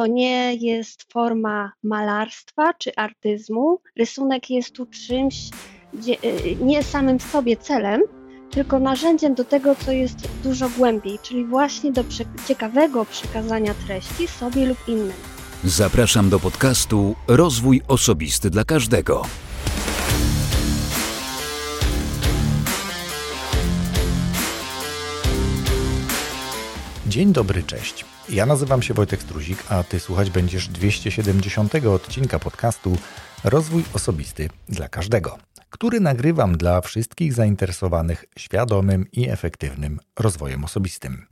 to nie jest forma malarstwa czy artyzmu. Rysunek jest tu czymś y, nie samym w sobie celem, tylko narzędziem do tego, co jest dużo głębiej, czyli właśnie do ciekawego przekazania treści sobie lub innym. Zapraszam do podcastu Rozwój Osobisty dla Każdego. Dzień dobry, cześć. Ja nazywam się Wojtek Struzik, a Ty słuchać będziesz 270 odcinka podcastu Rozwój Osobisty dla Każdego, który nagrywam dla wszystkich zainteresowanych świadomym i efektywnym rozwojem osobistym.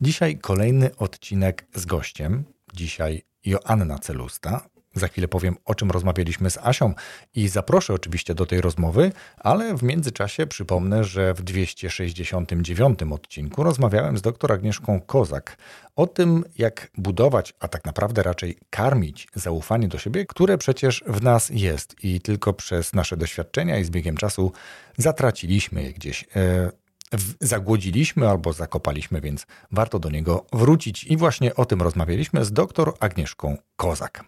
Dzisiaj kolejny odcinek z gościem. Dzisiaj Joanna Celusta, za chwilę powiem, o czym rozmawialiśmy z Asią i zaproszę oczywiście do tej rozmowy, ale w międzyczasie przypomnę, że w 269 odcinku rozmawiałem z dr Agnieszką Kozak o tym, jak budować, a tak naprawdę raczej karmić zaufanie do siebie, które przecież w nas jest i tylko przez nasze doświadczenia i z biegiem czasu zatraciliśmy je gdzieś. E, zagłodziliśmy albo zakopaliśmy, więc warto do niego wrócić. I właśnie o tym rozmawialiśmy z dr Agnieszką Kozak.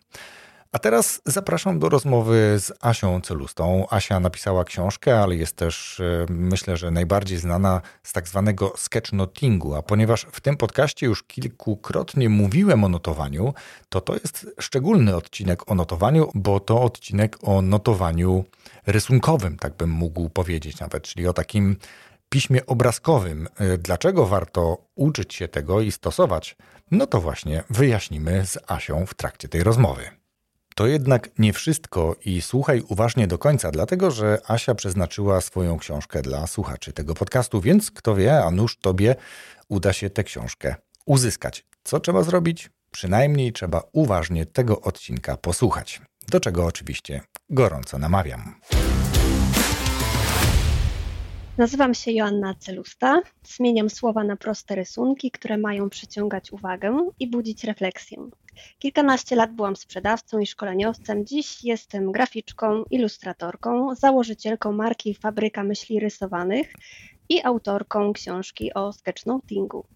A teraz zapraszam do rozmowy z Asią Celustą. Asia napisała książkę, ale jest też, e, myślę, że najbardziej znana z tak zwanego sketchnotingu. A ponieważ w tym podcaście już kilkukrotnie mówiłem o notowaniu, to to jest szczególny odcinek o notowaniu, bo to odcinek o notowaniu rysunkowym, tak bym mógł powiedzieć nawet, czyli o takim piśmie obrazkowym. E, dlaczego warto uczyć się tego i stosować? No to właśnie wyjaśnimy z Asią w trakcie tej rozmowy. To jednak nie wszystko i słuchaj uważnie do końca, dlatego że Asia przeznaczyła swoją książkę dla słuchaczy tego podcastu, więc kto wie, a nuż tobie uda się tę książkę uzyskać. Co trzeba zrobić? Przynajmniej trzeba uważnie tego odcinka posłuchać, do czego oczywiście gorąco namawiam. Nazywam się Joanna Celusta. Zmieniam słowa na proste rysunki, które mają przyciągać uwagę i budzić refleksję. Kilkanaście lat byłam sprzedawcą i szkoleniowcem. Dziś jestem graficzką, ilustratorką, założycielką marki Fabryka Myśli Rysowanych i autorką książki o sketchnotingu.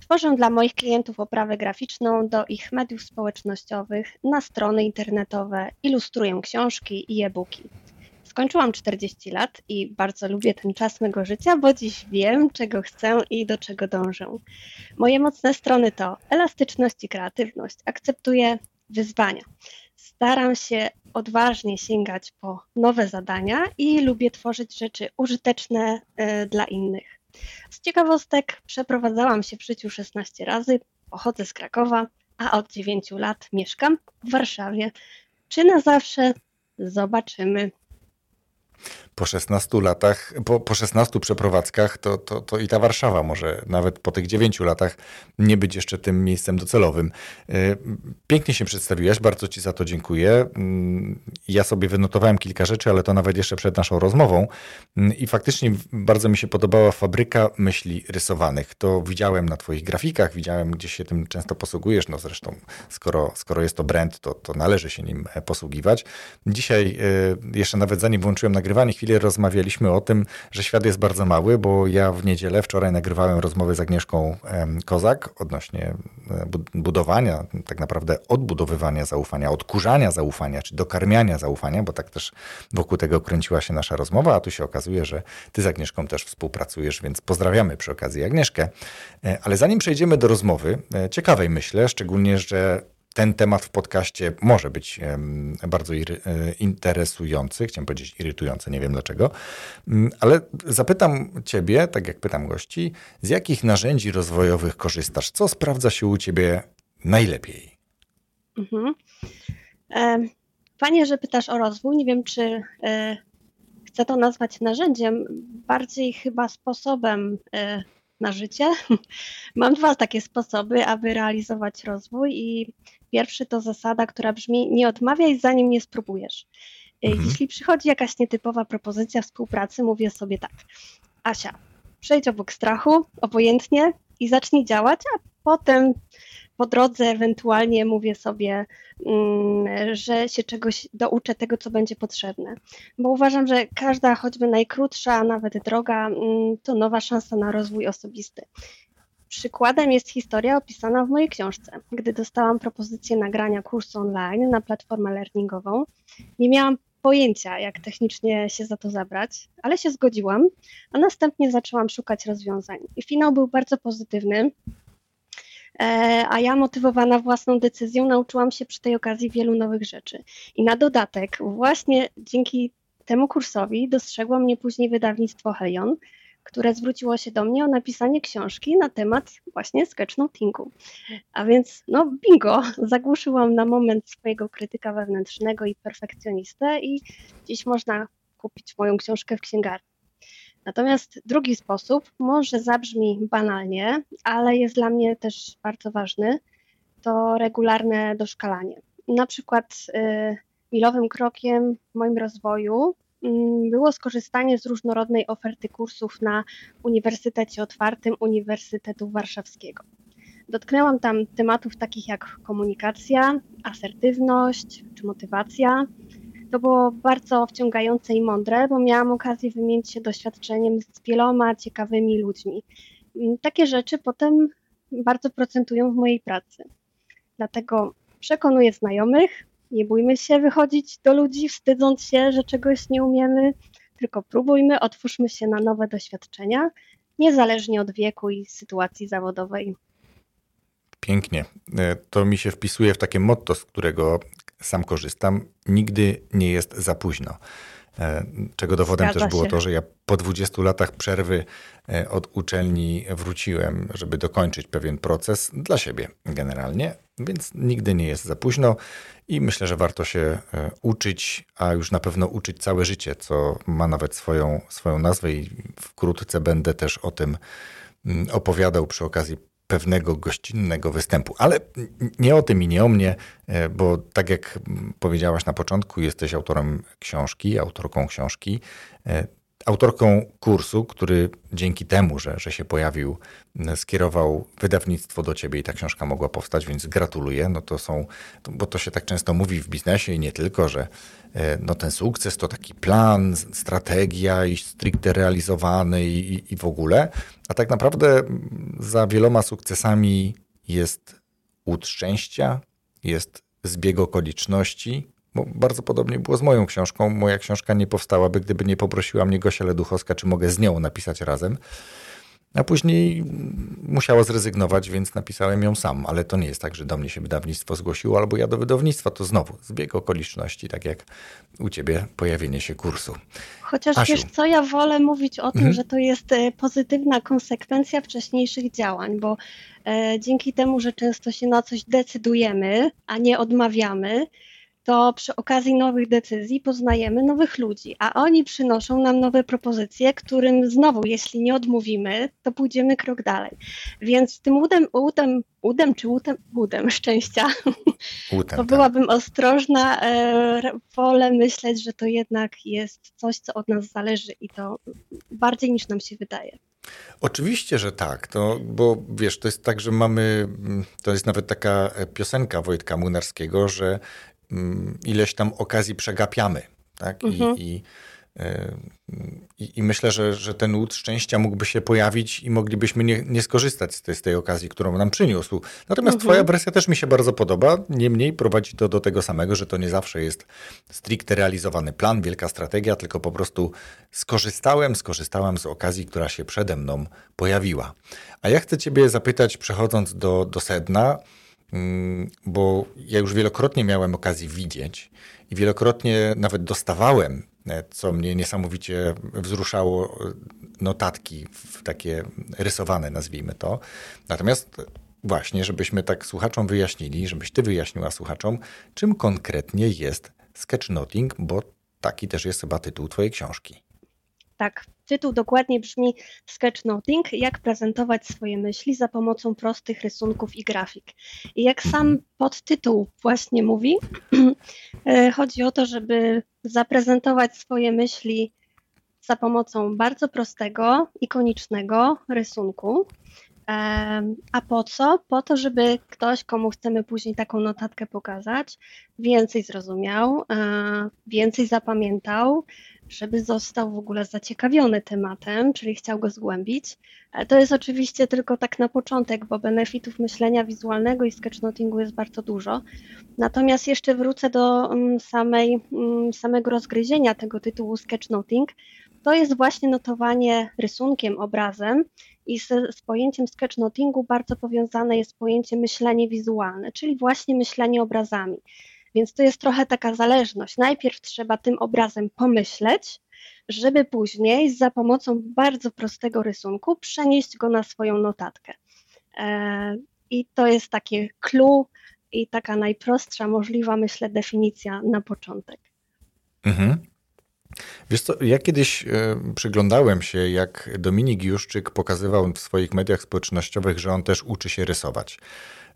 Tworzę dla moich klientów oprawę graficzną do ich mediów społecznościowych, na strony internetowe, ilustruję książki i e-booki. Skończyłam 40 lat i bardzo lubię ten czas mego życia, bo dziś wiem, czego chcę i do czego dążę. Moje mocne strony to elastyczność i kreatywność. Akceptuję wyzwania. Staram się odważnie sięgać po nowe zadania i lubię tworzyć rzeczy użyteczne y, dla innych. Z ciekawostek przeprowadzałam się w życiu 16 razy, pochodzę z Krakowa, a od 9 lat mieszkam w Warszawie. Czy na zawsze? Zobaczymy po 16 latach, po, po 16 przeprowadzkach, to, to, to i ta Warszawa może nawet po tych 9 latach nie być jeszcze tym miejscem docelowym. E, pięknie się przedstawiłaś, bardzo Ci za to dziękuję. Mm, ja sobie wynotowałem kilka rzeczy, ale to nawet jeszcze przed naszą rozmową. Mm, I faktycznie bardzo mi się podobała fabryka myśli rysowanych. To widziałem na Twoich grafikach, widziałem, gdzie się tym często posługujesz. No zresztą, skoro, skoro jest to brand, to, to należy się nim e, posługiwać. Dzisiaj, e, jeszcze nawet zanim włączyłem nagrywanie, chwilę chwilę rozmawialiśmy o tym, że świat jest bardzo mały, bo ja w niedzielę wczoraj nagrywałem rozmowę z Agnieszką Kozak odnośnie e, budowania, tak naprawdę odbudowywania zaufania, odkurzania zaufania, czy dokarmiania zaufania, bo tak też wokół tego kręciła się nasza rozmowa, a tu się okazuje, że ty z Agnieszką też współpracujesz, więc pozdrawiamy przy okazji Agnieszkę. E, ale zanim przejdziemy do rozmowy, e, ciekawej myślę, szczególnie, że ten temat w podcaście może być bardzo e, interesujący, chciałem powiedzieć irytujący, nie wiem dlaczego, mm, ale zapytam Ciebie, tak jak pytam gości, z jakich narzędzi rozwojowych korzystasz? Co sprawdza się u Ciebie najlepiej? Mhm. Fajnie, że pytasz o rozwój. Nie wiem, czy e, chcę to nazwać narzędziem, bardziej chyba sposobem e, na życie. Mam dwa takie sposoby, aby realizować rozwój i Pierwszy to zasada, która brzmi: nie odmawiaj, zanim nie spróbujesz. E, mhm. Jeśli przychodzi jakaś nietypowa propozycja współpracy, mówię sobie tak: Asia, przejdź obok strachu, obojętnie i zacznij działać, a potem po drodze ewentualnie mówię sobie, mm, że się czegoś douczę tego, co będzie potrzebne. Bo uważam, że każda choćby najkrótsza, nawet droga, mm, to nowa szansa na rozwój osobisty. Przykładem jest historia opisana w mojej książce. Gdy dostałam propozycję nagrania kursu online na platformę learningową, nie miałam pojęcia, jak technicznie się za to zabrać, ale się zgodziłam, a następnie zaczęłam szukać rozwiązań. I finał był bardzo pozytywny, e, a ja motywowana własną decyzją nauczyłam się przy tej okazji wielu nowych rzeczy. I na dodatek, właśnie dzięki temu kursowi dostrzegło mnie później wydawnictwo Helion, które zwróciło się do mnie o napisanie książki na temat właśnie sketchnotingu. A więc, no bingo, zagłuszyłam na moment swojego krytyka wewnętrznego i perfekcjonistę i dziś można kupić moją książkę w księgarni. Natomiast drugi sposób może zabrzmi banalnie, ale jest dla mnie też bardzo ważny, to regularne doszkalanie. Na przykład y, milowym krokiem w moim rozwoju było skorzystanie z różnorodnej oferty kursów na Uniwersytecie Otwartym Uniwersytetu Warszawskiego. Dotknęłam tam tematów takich jak komunikacja, asertywność czy motywacja. To było bardzo wciągające i mądre, bo miałam okazję wymienić się doświadczeniem z wieloma ciekawymi ludźmi. Mm, takie rzeczy potem bardzo procentują w mojej pracy. Dlatego przekonuję znajomych, nie bójmy się wychodzić do ludzi, wstydząc się, że czegoś nie umiemy, tylko próbujmy, otwórzmy się na nowe doświadczenia, niezależnie od wieku i sytuacji zawodowej. Pięknie. E, to mi się wpisuje w takie motto, z którego sam korzystam. Nigdy nie jest za późno. E, czego dowodem Zgadza też było się. to, że ja po 20 latach przerwy e, od uczelni wróciłem, żeby dokończyć pewien proces dla siebie generalnie, więc nigdy nie jest za późno i myślę, że warto się e, uczyć, a już na pewno uczyć całe życie, co ma nawet swoją, swoją nazwę i wkrótce będę też o tym mm, opowiadał przy okazji pewnego gościnnego występu. Ale nie o tym i nie o mnie, e, bo tak jak powiedziałaś na początku, jesteś autorem książki, autorką książki. Autorką kursu, który dzięki temu, że, że się pojawił, skierował wydawnictwo do ciebie i ta książka mogła powstać, więc gratuluję. No to są, bo to się tak często mówi w biznesie i nie tylko, że e, no ten sukces to taki plan, strategia i stricte realizowany i, i w ogóle, a tak naprawdę za wieloma sukcesami jest łód szczęścia, jest zbieg okoliczności, bo bardzo podobnie było z moją książką. Moja książka nie powstałaby, gdyby nie poprosiła mnie Gosia Leduchowska, czy mogę z nią napisać razem. A później musiała zrezygnować, więc napisałem ją sam. Ale to nie jest tak, że do mnie się wydawnictwo zgłosiło, albo ja do wydawnictwa. To znowu zbieg okoliczności, tak jak u ciebie pojawienie się kursu. Chociaż Asiu. wiesz co, ja wolę mówić o tym, mhm. że to jest e, pozytywna konsekwencja wcześniejszych działań, bo e, dzięki temu, że często się na coś decydujemy, a nie odmawiamy, to przy okazji nowych decyzji poznajemy nowych ludzi, a oni przynoszą nam nowe propozycje, którym znowu, jeśli nie odmówimy, to pójdziemy krok dalej. Więc tym udem, udem, udem czy udem, udem szczęścia, udem, to tak. byłabym ostrożna. E, wolę myśleć, że to jednak jest coś, co od nas zależy i to bardziej niż nam się wydaje. Oczywiście, że tak, to, bo wiesz, to jest tak, że mamy, to jest nawet taka piosenka Wojtka Munarskiego, że ileś tam okazji przegapiamy. Tak? Mhm. I, i, e, i, I, myślę, że, że ten łód szczęścia mógłby się pojawić i moglibyśmy nie, nie skorzystać z tej, z tej okazji, którą nam przyniósł. Natomiast mhm. Twoja wersja też mi się bardzo podoba. Niemniej prowadzi to do tego samego, że to nie zawsze jest stricte realizowany plan, wielka strategia, tylko po prostu skorzystałem, skorzystałam z okazji, która się przede mną pojawiła. A ja chcę Ciebie zapytać, przechodząc do, do sedna, Mm, bo ja już wielokrotnie miałem okazję widzieć i wielokrotnie nawet dostawałem, e, co mnie niesamowicie wzruszało, e, notatki takie rysowane, nazwijmy to. Natomiast właśnie, żebyśmy tak słuchaczom wyjaśnili, żebyś ty wyjaśniła słuchaczom, czym konkretnie jest sketchnoting, bo taki też jest chyba tytuł twojej książki. Tak, tytuł dokładnie brzmi Sketchnoting, jak prezentować swoje myśli za pomocą prostych rysunków i grafik. I jak sam podtytuł właśnie mówi, e, chodzi o to, żeby zaprezentować swoje myśli za pomocą bardzo prostego, ikonicznego rysunku. E, a po co? Po to, żeby ktoś, komu chcemy później taką notatkę pokazać, więcej zrozumiał, e, więcej zapamiętał, żeby został w ogóle zaciekawiony tematem, czyli chciał go zgłębić. To jest oczywiście tylko tak na początek, bo benefitów myślenia wizualnego i sketchnotingu jest bardzo dużo. Natomiast jeszcze wrócę do mm, samej, mm, samego rozgryzienia tego tytułu sketchnoting. To jest właśnie notowanie rysunkiem, obrazem i z, z pojęciem sketchnotingu bardzo powiązane jest pojęcie myślenie wizualne, czyli właśnie myślenie obrazami. Więc to jest trochę taka zależność. Najpierw trzeba tym obrazem pomyśleć, żeby później za pomocą bardzo prostego rysunku przenieść go na swoją notatkę. E, I to jest takie clue i taka najprostsza możliwa, myślę, definicja na początek. Mhm. Wiesz co, ja kiedyś y, przyglądałem się, jak Dominik Juszczyk pokazywał w swoich mediach społecznościowych, że on też uczy się rysować.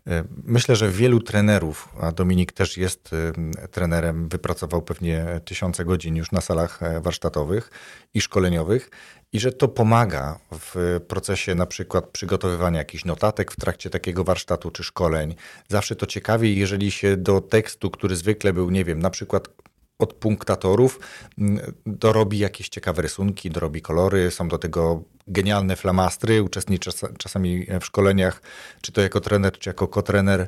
E, myślę, że wielu trenerów, a Dominik też jest e, trenerem, wypracował pewnie tysiące godzin już na salach e, warsztatowych i szkoleniowych, i że to pomaga w procesie na przykład przygotowywania jakichś notatek w trakcie takiego warsztatu czy szkoleń. Zawsze to ciekawiej, jeżeli się do tekstu, który zwykle był, nie wiem, na przykład od punktatorów dorobi jakieś ciekawe rysunki, dorobi kolory, są do tego genialne flamastry, uczestniczę czasami w szkoleniach, czy to jako trener, czy jako kotrener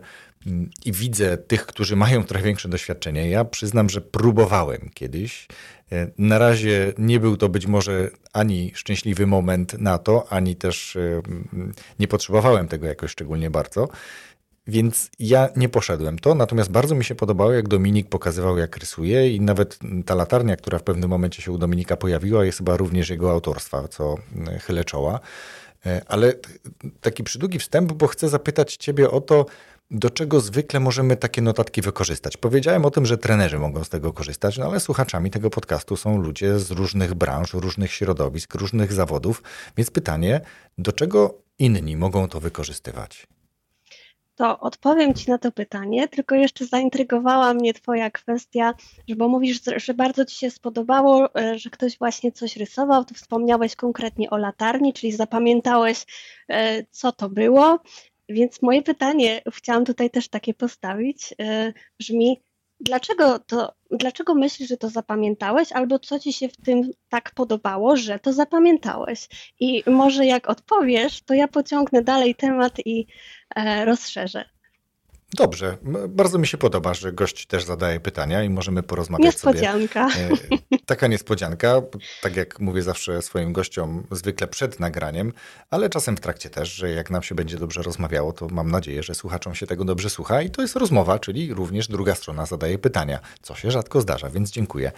i widzę tych, którzy mają trochę większe doświadczenie. Ja przyznam, że próbowałem kiedyś. E, na razie nie był to być może ani szczęśliwy moment na to, ani też nie potrzebowałem tego jakoś szczególnie bardzo. Więc ja nie poszedłem to, natomiast bardzo mi się podobało, jak Dominik pokazywał, jak rysuje i nawet ta latarnia, która w pewnym momencie się u Dominika pojawiła, jest chyba również jego autorstwa, co mm, chylę czoła. E, ale taki przydługi wstęp, bo chcę zapytać ciebie o to, do czego zwykle możemy takie notatki wykorzystać. Powiedziałem o tym, że trenerzy mogą z tego korzystać, no ale słuchaczami tego podcastu są ludzie z różnych branż, różnych środowisk, różnych zawodów, więc pytanie, do czego inni mogą to wykorzystywać? To odpowiem Ci na to pytanie, tylko jeszcze zaintrygowała mnie Twoja kwestia, bo mówisz, że bardzo Ci się spodobało, e, że ktoś właśnie coś rysował, to wspomniałeś konkretnie o latarni, czyli zapamiętałeś, e, co to było. Więc moje pytanie, chciałam tutaj też takie postawić, e, brzmi, dlaczego, to, dlaczego myślisz, że to zapamiętałeś, albo co ci się w tym tak podobało, że to zapamiętałeś? I może jak odpowiesz, to ja pociągnę dalej temat i e, rozszerzę. Dobrze, bardzo mi się podoba, że gość też zadaje pytania i możemy porozmawiać Niespodzianka. sobie. Niespodzianka. Taka niespodzianka, tak jak mówię zawsze swoim gościom, zwykle przed nagraniem, ale czasem w trakcie też, że jak nam się będzie dobrze rozmawiało, to mam nadzieję, że słuchaczom się tego dobrze słucha i to jest rozmowa, czyli również druga strona zadaje pytania, co się rzadko zdarza, więc dziękuję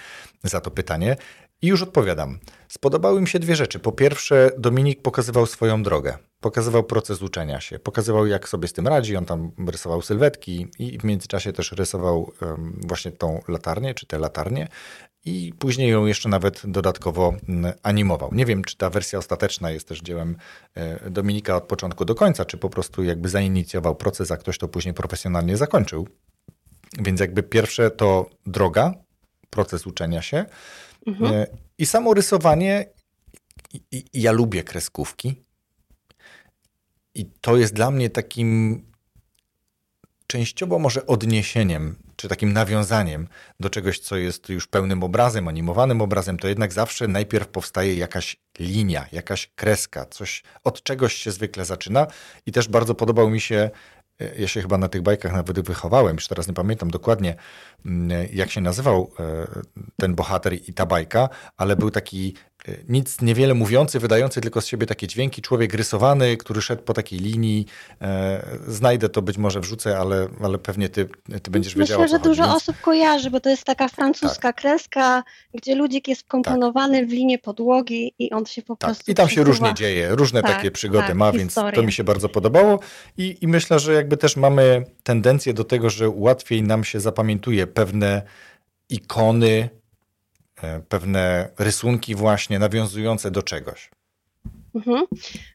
za to pytanie. I już odpowiadam. Spodobały mi się dwie rzeczy. Po pierwsze, Dominik pokazywał swoją drogę. Pokazywał proces uczenia się. Pokazywał, jak sobie z tym radzi. On tam rysował sylwetki i w międzyczasie też rysował właśnie tą latarnię, czy te latarnie. I później ją jeszcze nawet dodatkowo animował. Nie wiem, czy ta wersja ostateczna jest też dziełem e, Dominika od początku do końca, czy po prostu jakby zainicjował proces, a ktoś to później profesjonalnie zakończył. Więc jakby pierwsze to droga, proces uczenia się. Mhm. E, I samo rysowanie, i, i, ja lubię kreskówki. I to jest dla mnie takim częściowo może odniesieniem, czy takim nawiązaniem do czegoś, co jest już pełnym obrazem, animowanym obrazem, to jednak zawsze najpierw powstaje jakaś linia, jakaś kreska, coś od czegoś się zwykle zaczyna. I też bardzo podobał mi się ja się chyba na tych bajkach nawet wychowałem, już teraz nie pamiętam dokładnie, mm, jak się nazywał e, ten bohater i ta bajka, ale był taki nic niewiele mówiący, wydający tylko z siebie takie dźwięki, człowiek rysowany, który szedł po takiej linii. E, znajdę to, być może wrzucę, ale, ale pewnie ty, ty będziesz Myślę, wiedziała. Myślę, że dużo Więc... osób kojarzy, bo to jest taka francuska tak. kreska, gdzie ludzik jest wkomponowany tak. w linię podłogi i on się po tak. prostu. I tam się różnie dzieje, różne tak, takie przygody tak, ma, historia. więc to mi się bardzo podobało. I, I myślę, że jakby też mamy tendencję do tego, że łatwiej nam się zapamiętuje pewne ikony, pewne rysunki właśnie nawiązujące do czegoś. Mhm.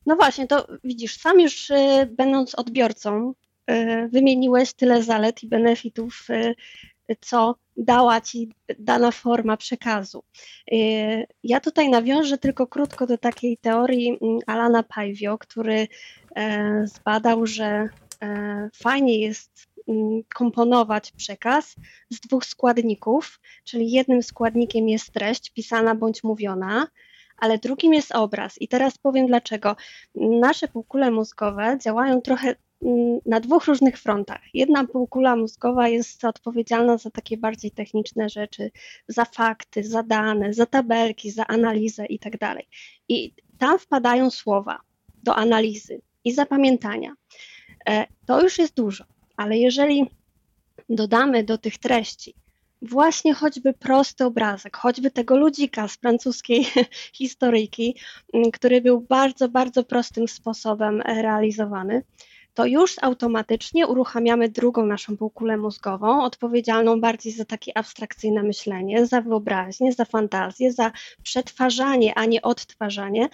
No właśnie, to widzisz, sam już y, będąc odbiorcą, y, wymieniłeś tyle zalet i benefitów, co dała ci dana forma przekazu. Ja tutaj nawiążę tylko krótko do takiej teorii mm, Alana Pajwio, który e, zbadał, że e, fajnie jest komponować przekaz z dwóch składników, czyli jednym składnikiem jest treść pisana bądź mówiona, ale drugim jest obraz. I teraz powiem dlaczego. Nasze półkule mózgowe działają trochę mm, na dwóch różnych frontach. Jedna półkula mózgowa jest odpowiedzialna za takie bardziej techniczne rzeczy, za fakty, za dane, za tabelki, za analizę i tak. I tam wpadają słowa do analizy i zapamiętania. E, to już jest dużo, ale jeżeli dodamy do tych treści właśnie choćby prosty obrazek, choćby tego ludzika z francuskiej historyjki, który był bardzo, bardzo prostym sposobem realizowany, to już automatycznie uruchamiamy drugą naszą półkulę mózgową, odpowiedzialną bardziej za takie abstrakcyjne myślenie, za wyobraźnię, za fantazję, za przetwarzanie, a nie odtwarzanie.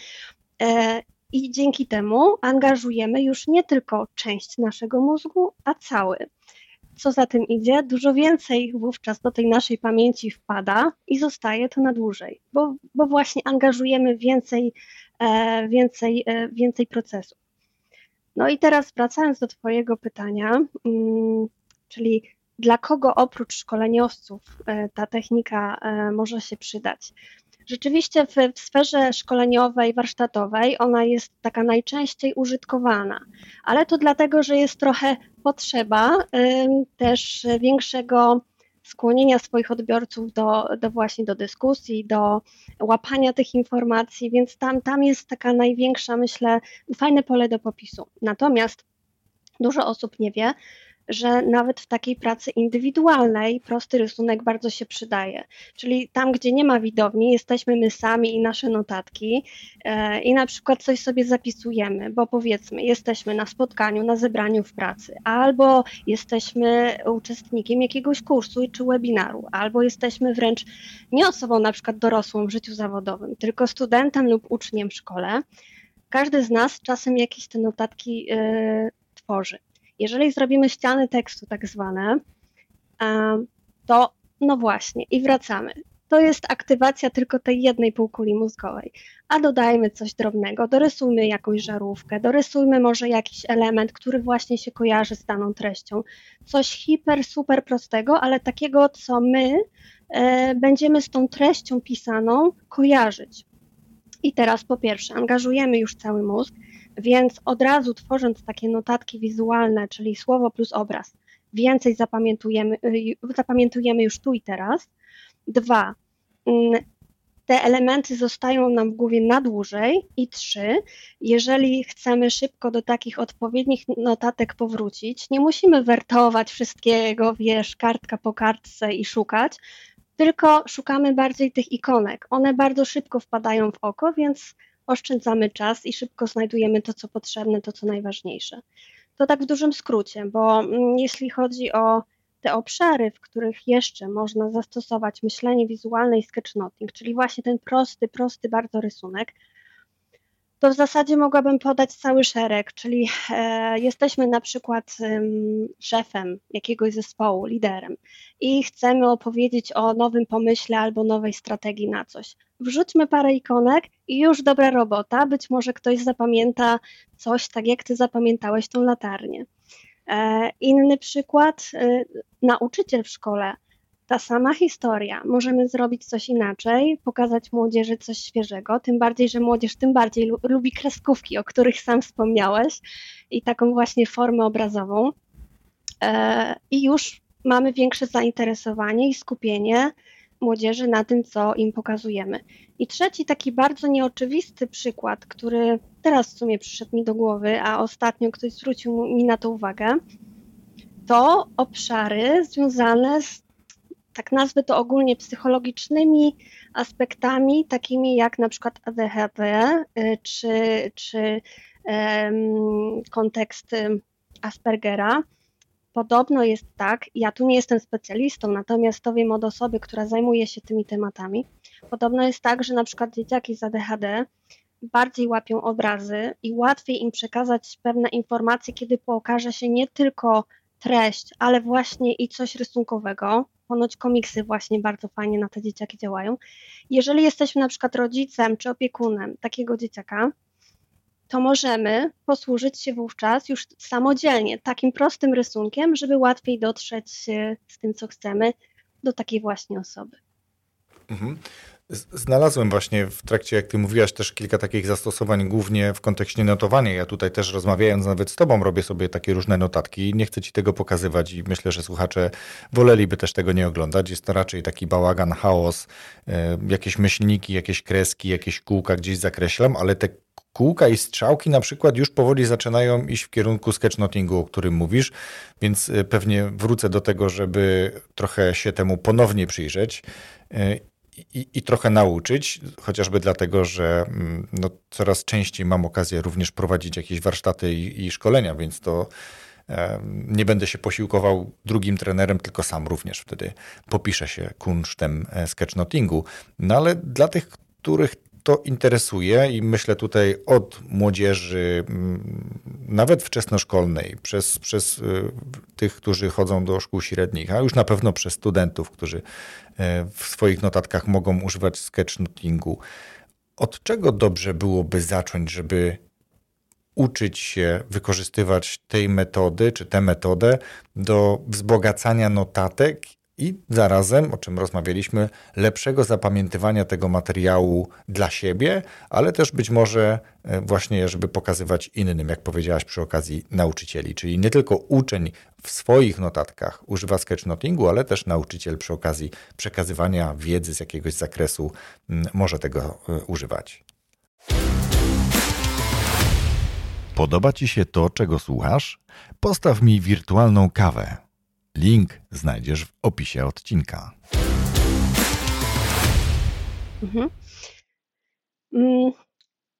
I dzięki temu angażujemy już nie tylko część naszego mózgu, a cały co za tym idzie, dużo więcej wówczas do tej naszej pamięci wpada i zostaje to na dłużej, bo, bo właśnie angażujemy więcej, e, więcej, e, więcej procesów. No i teraz wracając do Twojego pytania, mm, czyli dla kogo oprócz szkoleniowców e, ta technika e, może się przydać? Rzeczywiście w, w, sferze szkoleniowej, warsztatowej ona jest taka najczęściej użytkowana, ale to dlatego, że jest trochę potrzeba y, też większego skłonienia swoich odbiorców do, do właśnie do dyskusji, do łapania tych informacji, więc tam, tam jest taka największa, myślę, fajne pole do popisu. Natomiast dużo osób nie wie, że nawet w takiej pracy indywidualnej prosty rysunek bardzo się przydaje. Czyli tam, gdzie nie ma widowni, jesteśmy my sami i nasze notatki e, i na przykład coś sobie zapisujemy, bo powiedzmy, jesteśmy na spotkaniu, na zebraniu w pracy, albo jesteśmy uczestnikiem jakiegoś kursu czy webinaru, albo jesteśmy wręcz nie osobą na przykład dorosłą w życiu zawodowym, tylko studentem lub uczniem w szkole. Każdy z nas czasem jakieś te notatki y, tworzy. Jeżeli zrobimy ściany tekstu tak zwane, to no właśnie i wracamy. To jest aktywacja tylko tej jednej półkuli mózgowej. A dodajmy coś drobnego, dorysujmy jakąś żarówkę, dorysujmy może jakiś element, który właśnie się kojarzy z daną treścią. Coś hiper, super prostego, ale takiego, co my e, będziemy z tą treścią pisaną kojarzyć. I teraz po pierwsze, angażujemy już cały mózg, więc od razu tworząc takie notatki wizualne, czyli słowo plus obraz, więcej zapamiętujemy, y, zapamiętujemy już tu i teraz. Dwa, mm, te elementy zostają nam w głowie na dłużej. I trzy, jeżeli chcemy szybko do takich odpowiednich notatek powrócić, nie musimy wertować wszystkiego, wiesz, kartka po kartce i szukać, tylko szukamy bardziej tych ikonek. One bardzo szybko wpadają w oko, więc oszczędzamy czas i szybko znajdujemy to, co potrzebne, to, co najważniejsze. To tak w dużym skrócie, bo mm, jeśli chodzi o te obszary, w których jeszcze można zastosować myślenie wizualne i sketchnoting, czyli właśnie ten prosty, prosty bardzo rysunek, to w zasadzie mogłabym podać cały szereg, czyli e, jesteśmy na przykład e, szefem jakiegoś zespołu, liderem i chcemy opowiedzieć o nowym pomyśle albo nowej strategii na coś. Wrzućmy parę ikonek i już dobra robota. Być może ktoś zapamięta coś tak, jak ty zapamiętałeś tą latarnię. E, inny przykład, e, nauczyciel w szkole ta sama historia. Możemy zrobić coś inaczej, pokazać młodzieży coś świeżego, tym bardziej, że młodzież tym bardziej lubi kreskówki, o których sam wspomniałeś i taką właśnie formę obrazową. E, I już mamy większe zainteresowanie i skupienie młodzieży na tym, co im pokazujemy. I trzeci taki bardzo nieoczywisty przykład, który teraz w sumie przyszedł mi do głowy, a ostatnio ktoś zwrócił mi na to uwagę, to obszary związane z tak nazwę to ogólnie psychologicznymi aspektami, takimi jak na przykład ADHD y, czy, czy um, kontekst Aspergera. Podobno jest tak, ja tu nie jestem specjalistą, natomiast to wiem od osoby, która zajmuje się tymi tematami. Podobno jest tak, że na przykład dzieciaki z ADHD bardziej łapią obrazy i łatwiej im przekazać pewne informacje, kiedy pokaże się nie tylko treść, ale właśnie i coś rysunkowego, ponoć komiksy właśnie bardzo fajnie na te dzieciaki działają. Jeżeli jesteśmy na przykład rodzicem czy opiekunem takiego dzieciaka, to możemy posłużyć się wówczas już samodzielnie takim prostym rysunkiem, żeby łatwiej dotrzeć z tym, co chcemy, do takiej właśnie osoby. Mhm. Znalazłem właśnie w trakcie, jak ty mówiłaś, też kilka takich zastosowań, głównie w kontekście notowania. Ja tutaj też rozmawiając nawet z tobą, robię sobie takie różne notatki. Nie chcę ci tego pokazywać i myślę, że słuchacze woleliby też tego nie oglądać. Jest to raczej taki bałagan, chaos, e, jakieś myślniki, jakieś kreski, jakieś kółka gdzieś zakreślam, ale te kółka i strzałki na przykład już powoli zaczynają iść w kierunku sketchnotingu, o którym mówisz, więc e, pewnie wrócę do tego, żeby trochę się temu ponownie przyjrzeć e, i, i, trochę nauczyć, chociażby dlatego, że mm, no, coraz częściej mam okazję również prowadzić jakieś warsztaty i, i szkolenia, więc to nie będę się posiłkował drugim trenerem, tylko sam również wtedy popiszę się kunsztem sketchnotingu. No ale dla tych, których to interesuje i myślę tutaj od młodzieży, mm, nawet wczesnoszkolnej, przez, przez y, tych, którzy chodzą do szkół średnich, a już na pewno przez studentów, którzy e, w swoich notatkach mogą używać sketchnotingu. Od czego dobrze byłoby zacząć, żeby uczyć się wykorzystywać tej metody, czy tę metodę do wzbogacania notatek i zarazem, o czym rozmawialiśmy, lepszego zapamiętywania tego materiału dla siebie, ale też być może e, właśnie, żeby pokazywać innym, jak powiedziałaś przy okazji nauczycieli. Czyli nie tylko uczeń w swoich notatkach używa sketchnotingu, ale też nauczyciel przy okazji przekazywania wiedzy z jakiegoś zakresu może tego e, używać. Podoba Ci się to, czego słuchasz? Postaw mi wirtualną kawę Link znajdziesz w opisie odcinka. Mhm. Mm,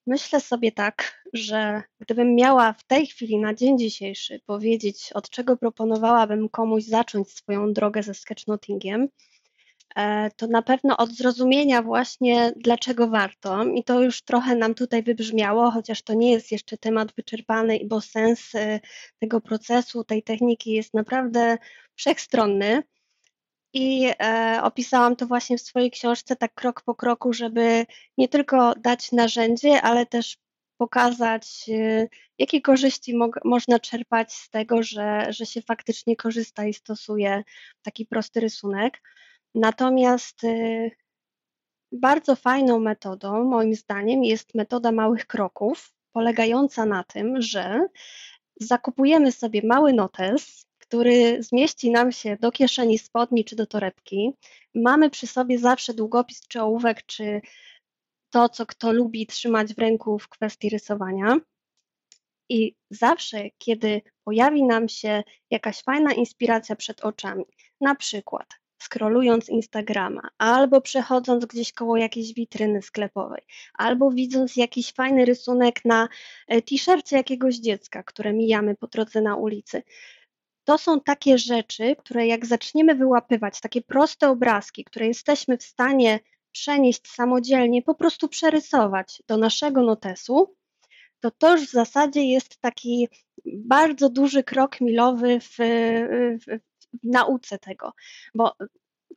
myślę sobie tak, że gdybym miała w tej chwili, na dzień dzisiejszy, powiedzieć, od czego proponowałabym komuś zacząć swoją drogę ze sketchnotingiem, E, to na pewno od zrozumienia właśnie, dlaczego warto. I to już trochę nam tutaj wybrzmiało, chociaż to nie jest jeszcze temat wyczerpany, bo sens e, tego procesu, tej techniki jest naprawdę wszechstronny. I e, opisałam to właśnie w swojej książce tak krok po kroku, żeby nie tylko dać narzędzie, ale też pokazać, jakie korzyści mo można czerpać z tego, że, że się faktycznie korzysta i stosuje taki prosty rysunek. Natomiast y, bardzo fajną metodą, moim zdaniem, jest metoda małych kroków, polegająca na tym, że zakupujemy sobie mały notes, który zmieści nam się do kieszeni spodni czy do torebki. Mamy przy sobie zawsze długopis czy ołówek, czy to, co kto lubi trzymać w ręku w kwestii rysowania. I zawsze, kiedy pojawi nam się jakaś fajna inspiracja przed oczami, na przykład scrollując Instagrama, albo przechodząc gdzieś koło jakiejś witryny sklepowej, albo widząc jakiś fajny rysunek na e, t-shircie jakiegoś dziecka, które mijamy po drodze na ulicy. To są takie rzeczy, które jak zaczniemy wyłapywać, takie proste obrazki, które jesteśmy w stanie przenieść samodzielnie, po prostu przerysować do naszego notesu, to to już w zasadzie jest taki bardzo duży krok milowy w, w, w nauce tego, bo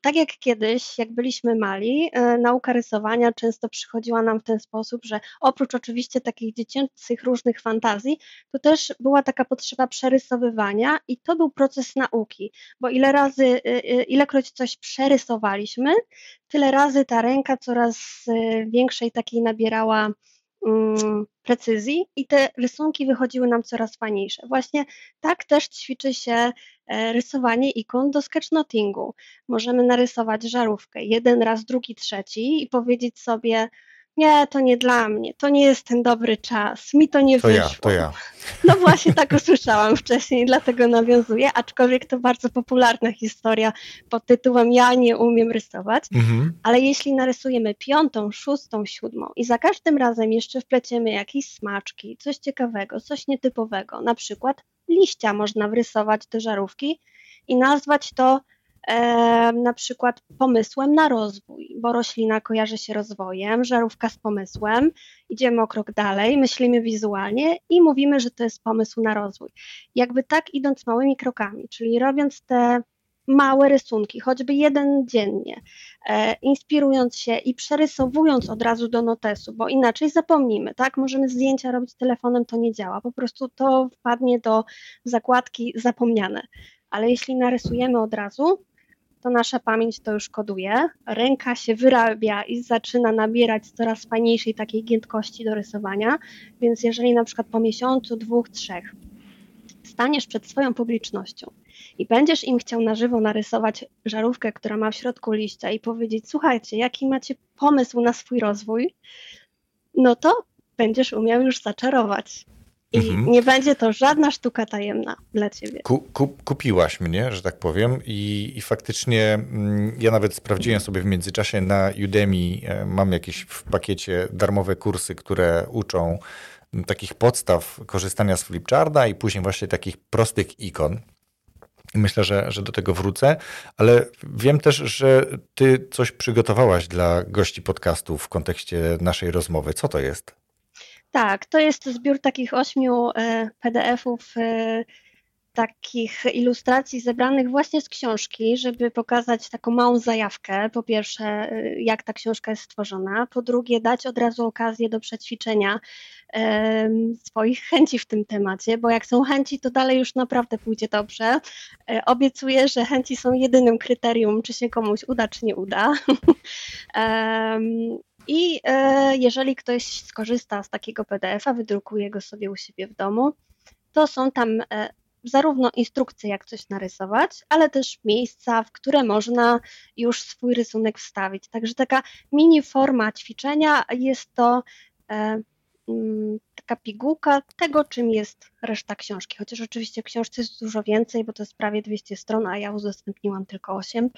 tak jak kiedyś, jak byliśmy mali, e, nauka rysowania często przychodziła nam w ten sposób, że oprócz oczywiście takich dziecięcych różnych fantazji, to też była taka potrzeba przerysowywania i to był proces nauki, bo ile razy, e, e, ilekroć coś przerysowaliśmy, tyle razy ta ręka coraz większej takiej nabierała precyzji i te rysunki wychodziły nam coraz fajniejsze. Właśnie tak też ćwiczy się e, rysowanie ikon do sketchnotingu. Możemy narysować żarówkę jeden raz, drugi, trzeci i powiedzieć sobie, nie, to nie dla mnie, to nie jest ten dobry czas, mi to nie to wyszło. Ja, to ja. No właśnie tak usłyszałam wcześniej, dlatego nawiązuję, aczkolwiek to bardzo popularna historia pod tytułem Ja nie umiem rysować, mhm. ale jeśli narysujemy piątą, szóstą, siódmą i za każdym razem jeszcze wpleciemy jakieś smaczki, coś ciekawego, coś nietypowego, na przykład liścia można wrysować do żarówki i nazwać to na przykład pomysłem na rozwój, bo roślina kojarzy się rozwojem, żarówka z pomysłem, idziemy o krok dalej, myślimy wizualnie i mówimy, że to jest pomysł na rozwój. Jakby tak idąc małymi krokami, czyli robiąc te małe rysunki, choćby jeden dziennie, e, inspirując się i przerysowując od razu do notesu, bo inaczej zapomnimy, tak? Możemy zdjęcia robić telefonem, to nie działa, po prostu to wpadnie do zakładki zapomniane. Ale jeśli narysujemy od razu, to nasza pamięć to już koduje, ręka się wyrabia i zaczyna nabierać coraz fajniejszej takiej giętkości do rysowania, więc jeżeli na przykład po miesiącu, dwóch, trzech staniesz przed swoją publicznością i będziesz im chciał na żywo narysować żarówkę, która ma w środku liścia i powiedzieć, słuchajcie, jaki macie pomysł na swój rozwój, no to będziesz umiał już zaczarować. I mhm. nie będzie to żadna sztuka tajemna dla ciebie. Ku, ku, kupiłaś mnie, że tak powiem, i, i faktycznie mm, ja nawet sprawdziłem sobie w międzyczasie na Udemy. E, mam jakieś w pakiecie darmowe kursy, które uczą takich podstaw korzystania z flipcharda i później właśnie takich prostych ikon. Myślę, że, że do tego wrócę, ale wiem też, że ty coś przygotowałaś dla gości podcastu w kontekście naszej rozmowy. Co to jest? Tak, to jest zbiór takich ośmiu e, PDF-ów e, takich ilustracji zebranych właśnie z książki, żeby pokazać taką małą zajawkę. Po pierwsze, y, jak ta książka jest stworzona. Po drugie, dać od razu okazję do przećwiczenia swoich chęci w tym temacie, bo jak są chęci, to dalej już naprawdę pójdzie dobrze. E, obiecuję, że chęci są jedynym kryterium, czy się komuś uda, czy nie uda. I e, jeżeli ktoś skorzysta z takiego PDF-a, wydrukuje go sobie u siebie w domu, to są tam e, zarówno instrukcje, jak coś narysować, ale też miejsca, w które można już swój rysunek wstawić. Także taka mini forma ćwiczenia jest to e, mm, taka pigułka tego, czym jest reszta książki. Chociaż oczywiście w książce jest dużo więcej, bo to jest prawie 200 stron, a ja udostępniłam tylko 8.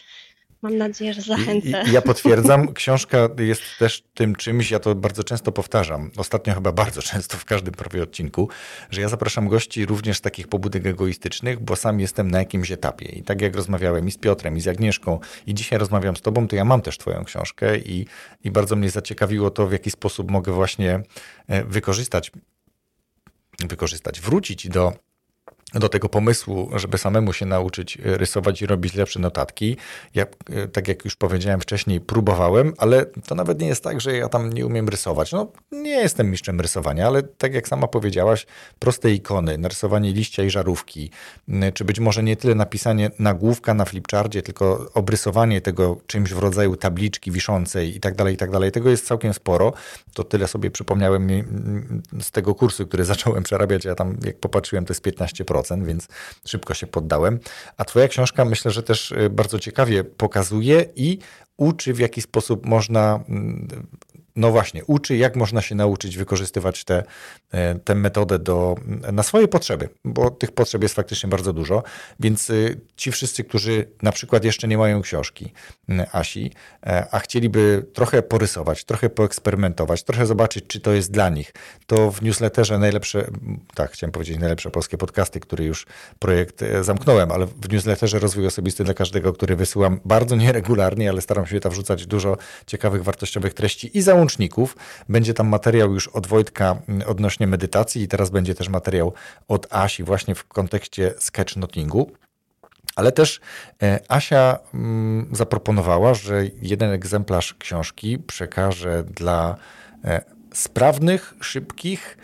Mam nadzieję, że zachęcę. I, ja potwierdzam, książka jest też tym czymś, ja to bardzo często powtarzam, ostatnio chyba bardzo często w każdym prawie odcinku, że ja zapraszam gości również z takich pobudek egoistycznych, bo sam jestem na jakimś etapie. I tak jak rozmawiałem i z Piotrem, i z Agnieszką, i dzisiaj rozmawiam z tobą, to ja mam też twoją książkę i, i bardzo mnie zaciekawiło to, w jaki sposób mogę właśnie e, wykorzystać, wykorzystać, wrócić do do tego pomysłu, żeby samemu się nauczyć e, rysować i robić lepsze notatki. Ja, e, tak jak już powiedziałem wcześniej, próbowałem, ale to nawet nie jest tak, że ja tam nie umiem rysować. No, nie jestem mistrzem rysowania, ale tak jak sama powiedziałaś, proste ikony, narysowanie liścia i żarówki, czy być może nie tyle napisanie nagłówka na flipchardzie, tylko obrysowanie tego czymś w rodzaju tabliczki wiszącej i tak dalej, i tak dalej. Tego jest całkiem sporo. To tyle sobie przypomniałem z tego kursu, który zacząłem przerabiać. Ja tam, jak popatrzyłem, to jest 15% więc szybko się poddałem. A Twoja książka myślę, że też y, bardzo ciekawie pokazuje i uczy, w jaki sposób można mm, no właśnie, uczy, jak można się nauczyć wykorzystywać tę te, te metodę do, na swoje potrzeby, bo tych potrzeb jest faktycznie bardzo dużo. Więc y, ci wszyscy, którzy na przykład jeszcze nie mają książki y, Asi, e, a chcieliby trochę porysować, trochę poeksperymentować, trochę zobaczyć, czy to jest dla nich, to w newsletterze najlepsze, tak, chciałem powiedzieć najlepsze polskie podcasty, który już projekt e, zamknąłem, ale w newsletterze Rozwój Osobisty dla Każdego, który wysyłam bardzo nieregularnie, ale staram się tam wrzucać dużo ciekawych, wartościowych treści i załączników załączników. Będzie tam materiał już od Wojtka mm, odnośnie medytacji i teraz będzie też materiał od Asi właśnie w kontekście sketchnotingu. Ale też e, Asia mm, zaproponowała, że jeden egzemplarz książki przekaże dla e, sprawnych, szybkich,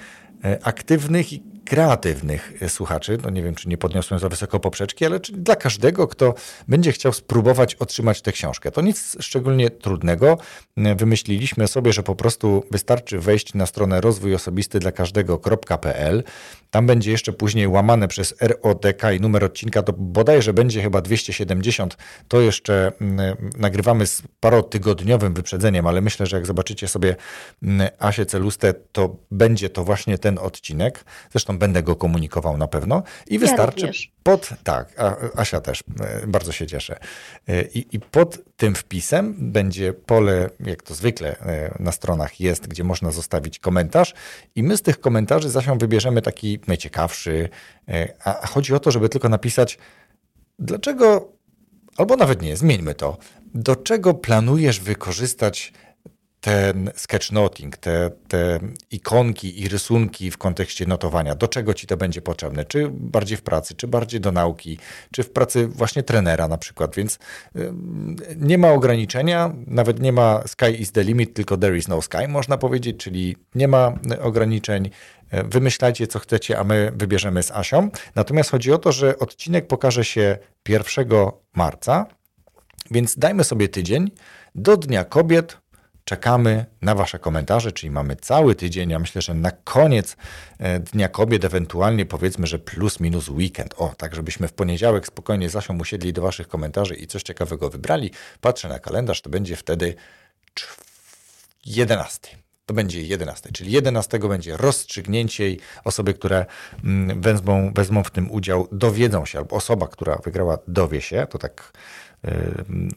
e, aktywnych i kreatywnych słuchaczy. No nie wiem, czy nie podniosłem za wysoko poprzeczki, ale dla każdego, kto będzie chciał spróbować otrzymać tę książkę. To nic szczególnie trudnego. Wymyśliliśmy sobie, że po prostu wystarczy wejść na stronę rozwój osobisty dla każdego.pl. Tam będzie jeszcze później łamane przez RODK i numer odcinka to bodajże będzie chyba 270. To jeszcze mm, nagrywamy z parotygodniowym wyprzedzeniem, ale myślę, że jak zobaczycie sobie mm, Asię Celustę, to będzie to właśnie ten odcinek. Zresztą będę go komunikował na pewno i wystarczy ja pod, tak, Asia też, e, bardzo się cieszę. E, I, I pod tym wpisem będzie pole, jak to zwykle e, na stronach jest, gdzie można zostawić komentarz i my z tych komentarzy zasią wybierzemy taki najciekawszy, a chodzi o to, żeby tylko napisać, dlaczego, albo nawet nie, zmieńmy to, do czego planujesz wykorzystać ten sketchnoting, te, te ikonki i rysunki w kontekście notowania, do czego ci to będzie potrzebne? Czy bardziej w pracy, czy bardziej do nauki, czy w pracy właśnie trenera na przykład, więc nie ma ograniczenia, nawet nie ma sky is the limit, tylko there is no sky, można powiedzieć, czyli nie ma ograniczeń. Wymyślajcie, co chcecie, a my wybierzemy z Asią. Natomiast chodzi o to, że odcinek pokaże się 1 marca, więc dajmy sobie tydzień do Dnia Kobiet czekamy na Wasze komentarze, czyli mamy cały tydzień. Ja myślę, że na koniec e, Dnia Kobiet, ewentualnie powiedzmy, że plus minus weekend. O, tak żebyśmy w poniedziałek spokojnie z Asią usiedli do Waszych komentarzy i coś ciekawego wybrali. Patrzę na kalendarz, to będzie wtedy 11. To będzie 11, czyli 11 będzie rozstrzygnięcie i osoby, które mm, wezmą, wezmą w tym udział, dowiedzą się, albo osoba, która wygrała, dowie się. To tak e,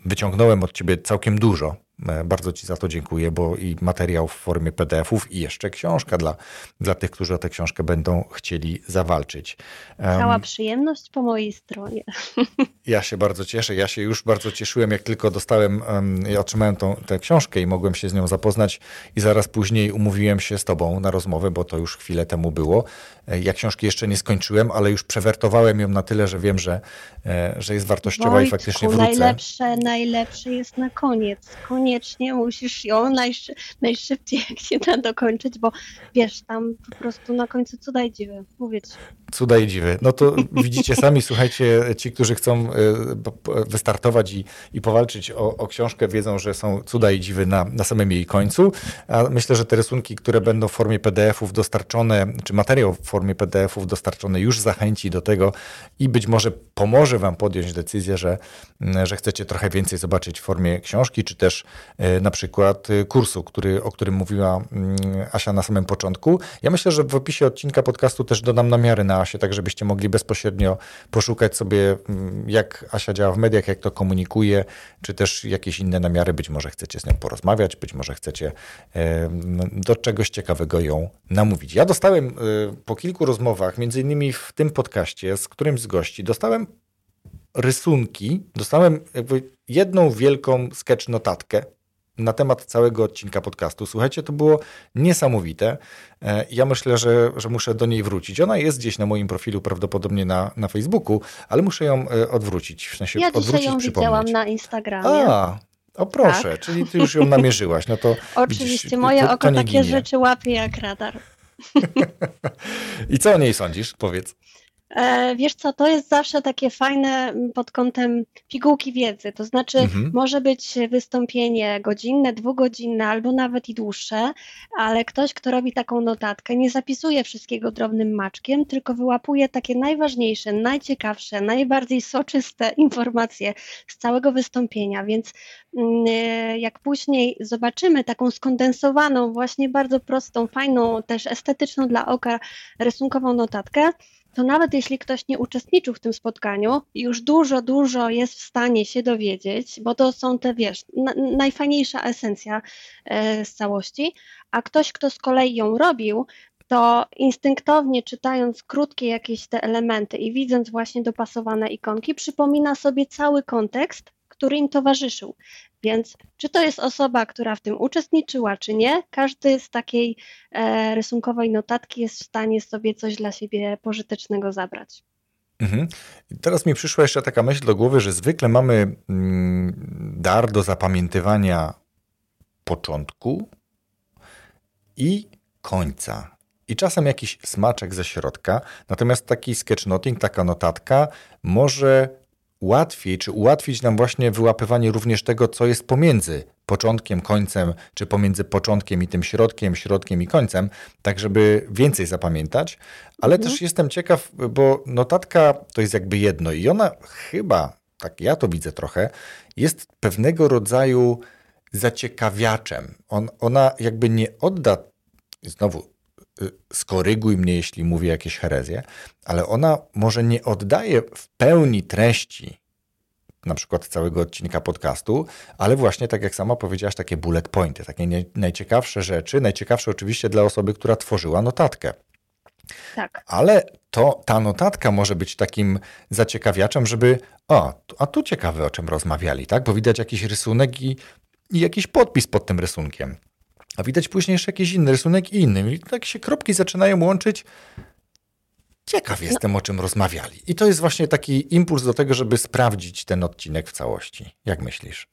wyciągnąłem od ciebie całkiem dużo bardzo Ci za to dziękuję, bo i materiał w formie PDF-ów i jeszcze książka dla, dla tych, którzy o tę książkę będą chcieli zawalczyć. Cała um, przyjemność po mojej stronie. Ja się bardzo cieszę. Ja się już bardzo cieszyłem, jak tylko dostałem, um, ja otrzymałem tą, tę książkę i mogłem się z nią zapoznać i zaraz później umówiłem się z Tobą na rozmowę, bo to już chwilę temu było. E, ja książki jeszcze nie skończyłem, ale już przewertowałem ją na tyle, że wiem, że, e, że jest wartościowa Wojtku, i faktycznie wrócę. najlepsze, najlepsze jest na koniec. Koniecznie musisz ją najszy, najszybciej jak się da dokończyć, bo wiesz, tam po prostu na końcu cuda i dziwy, mówię ci. Cuda i dziwy. No to widzicie sami, słuchajcie, ci, którzy chcą e, wystartować i, i powalczyć o, o książkę, wiedzą, że są cuda i dziwy na, na samym jej końcu, a myślę, że te rysunki, które będą w formie PDF-ów dostarczone, czy materiał w formie PDF-ów dostarczone już zachęci do tego i być może pomoże Wam podjąć decyzję, że, że chcecie trochę więcej zobaczyć w formie książki, czy też na przykład e, kursu, który, o którym mówiła mm, Asia na samym początku. Ja myślę, że w opisie odcinka podcastu też dodam namiary na Asię, tak żebyście mogli bezpośrednio poszukać sobie, mm, jak Asia działa w mediach, jak to komunikuje, czy też jakieś inne namiary. Być może chcecie z nią porozmawiać, być może chcecie do czegoś ciekawego ją namówić. Ja dostałem e, po kilku rozmowach, między innymi w tym podcaście z którymś z gości, dostałem rysunki, dostałem jakby jedną wielką sketch notatkę na temat całego odcinka podcastu. Słuchajcie, to było niesamowite. E, ja myślę, że, że muszę do niej wrócić. Ona jest gdzieś na moim profilu, prawdopodobnie na, na Facebooku, ale muszę ją e, odwrócić. W sensie ja odwrócić, ją widziałam na Instagramie. A, o proszę, tak? czyli ty już ją namierzyłaś. No to Oczywiście, widzisz, moje to, to oko takie ginie. rzeczy łapie jak radar. I co o niej sądzisz? Powiedz. E, wiesz co, to jest zawsze takie fajne pod kątem pigułki wiedzy. To znaczy, mhm. może być wystąpienie godzinne, dwugodzinne albo nawet i dłuższe, ale ktoś, kto robi taką notatkę, nie zapisuje wszystkiego drobnym maczkiem, tylko wyłapuje takie najważniejsze, najciekawsze, najbardziej soczyste informacje z całego wystąpienia. Więc mm, e, jak później zobaczymy taką skondensowaną, właśnie bardzo prostą, fajną, też estetyczną dla oka rysunkową notatkę, to nawet jeśli ktoś nie uczestniczył w tym spotkaniu, już dużo, dużo jest w stanie się dowiedzieć, bo to są te, wiesz, na, najfajniejsza esencja e, z całości, a ktoś, kto z kolei ją robił, to instynktownie czytając krótkie jakieś te elementy i widząc właśnie dopasowane ikonki, przypomina sobie cały kontekst, który im towarzyszył. Więc czy to jest osoba, która w tym uczestniczyła, czy nie, każdy z takiej e, rysunkowej notatki jest w stanie sobie coś dla siebie pożytecznego zabrać. Mhm. Teraz mi przyszła jeszcze taka myśl do głowy, że zwykle mamy mm, dar do zapamiętywania początku i końca. I czasem jakiś smaczek ze środka. Natomiast taki sketchnoting, taka notatka może łatwiej, czy ułatwić nam właśnie wyłapywanie również tego, co jest pomiędzy początkiem, końcem, czy pomiędzy początkiem i tym środkiem, środkiem i końcem, tak żeby więcej zapamiętać. Ale mhm. też jestem ciekaw, bo notatka to jest jakby jedno i ona chyba, tak ja to widzę trochę, jest pewnego rodzaju zaciekawiaczem. On, ona jakby nie odda, znowu skoryguj mnie, jeśli mówię jakieś herezje, ale ona może nie oddaje w pełni treści na przykład całego odcinka podcastu, ale właśnie tak jak sama powiedziałaś, takie bullet pointy, takie nie, najciekawsze rzeczy, najciekawsze oczywiście dla osoby, która tworzyła notatkę. Tak. Ale to ta notatka może być takim zaciekawiaczem, żeby o, a tu ciekawe o czym rozmawiali, tak? Bo widać jakiś rysunek i, i jakiś podpis pod tym rysunkiem. A widać później jeszcze jakiś inny rysunek i inny. I tak się kropki zaczynają łączyć. Ciekaw no. jestem, no. o czym rozmawiali. I to jest właśnie taki impuls do tego, żeby sprawdzić ten odcinek w całości. Jak myślisz?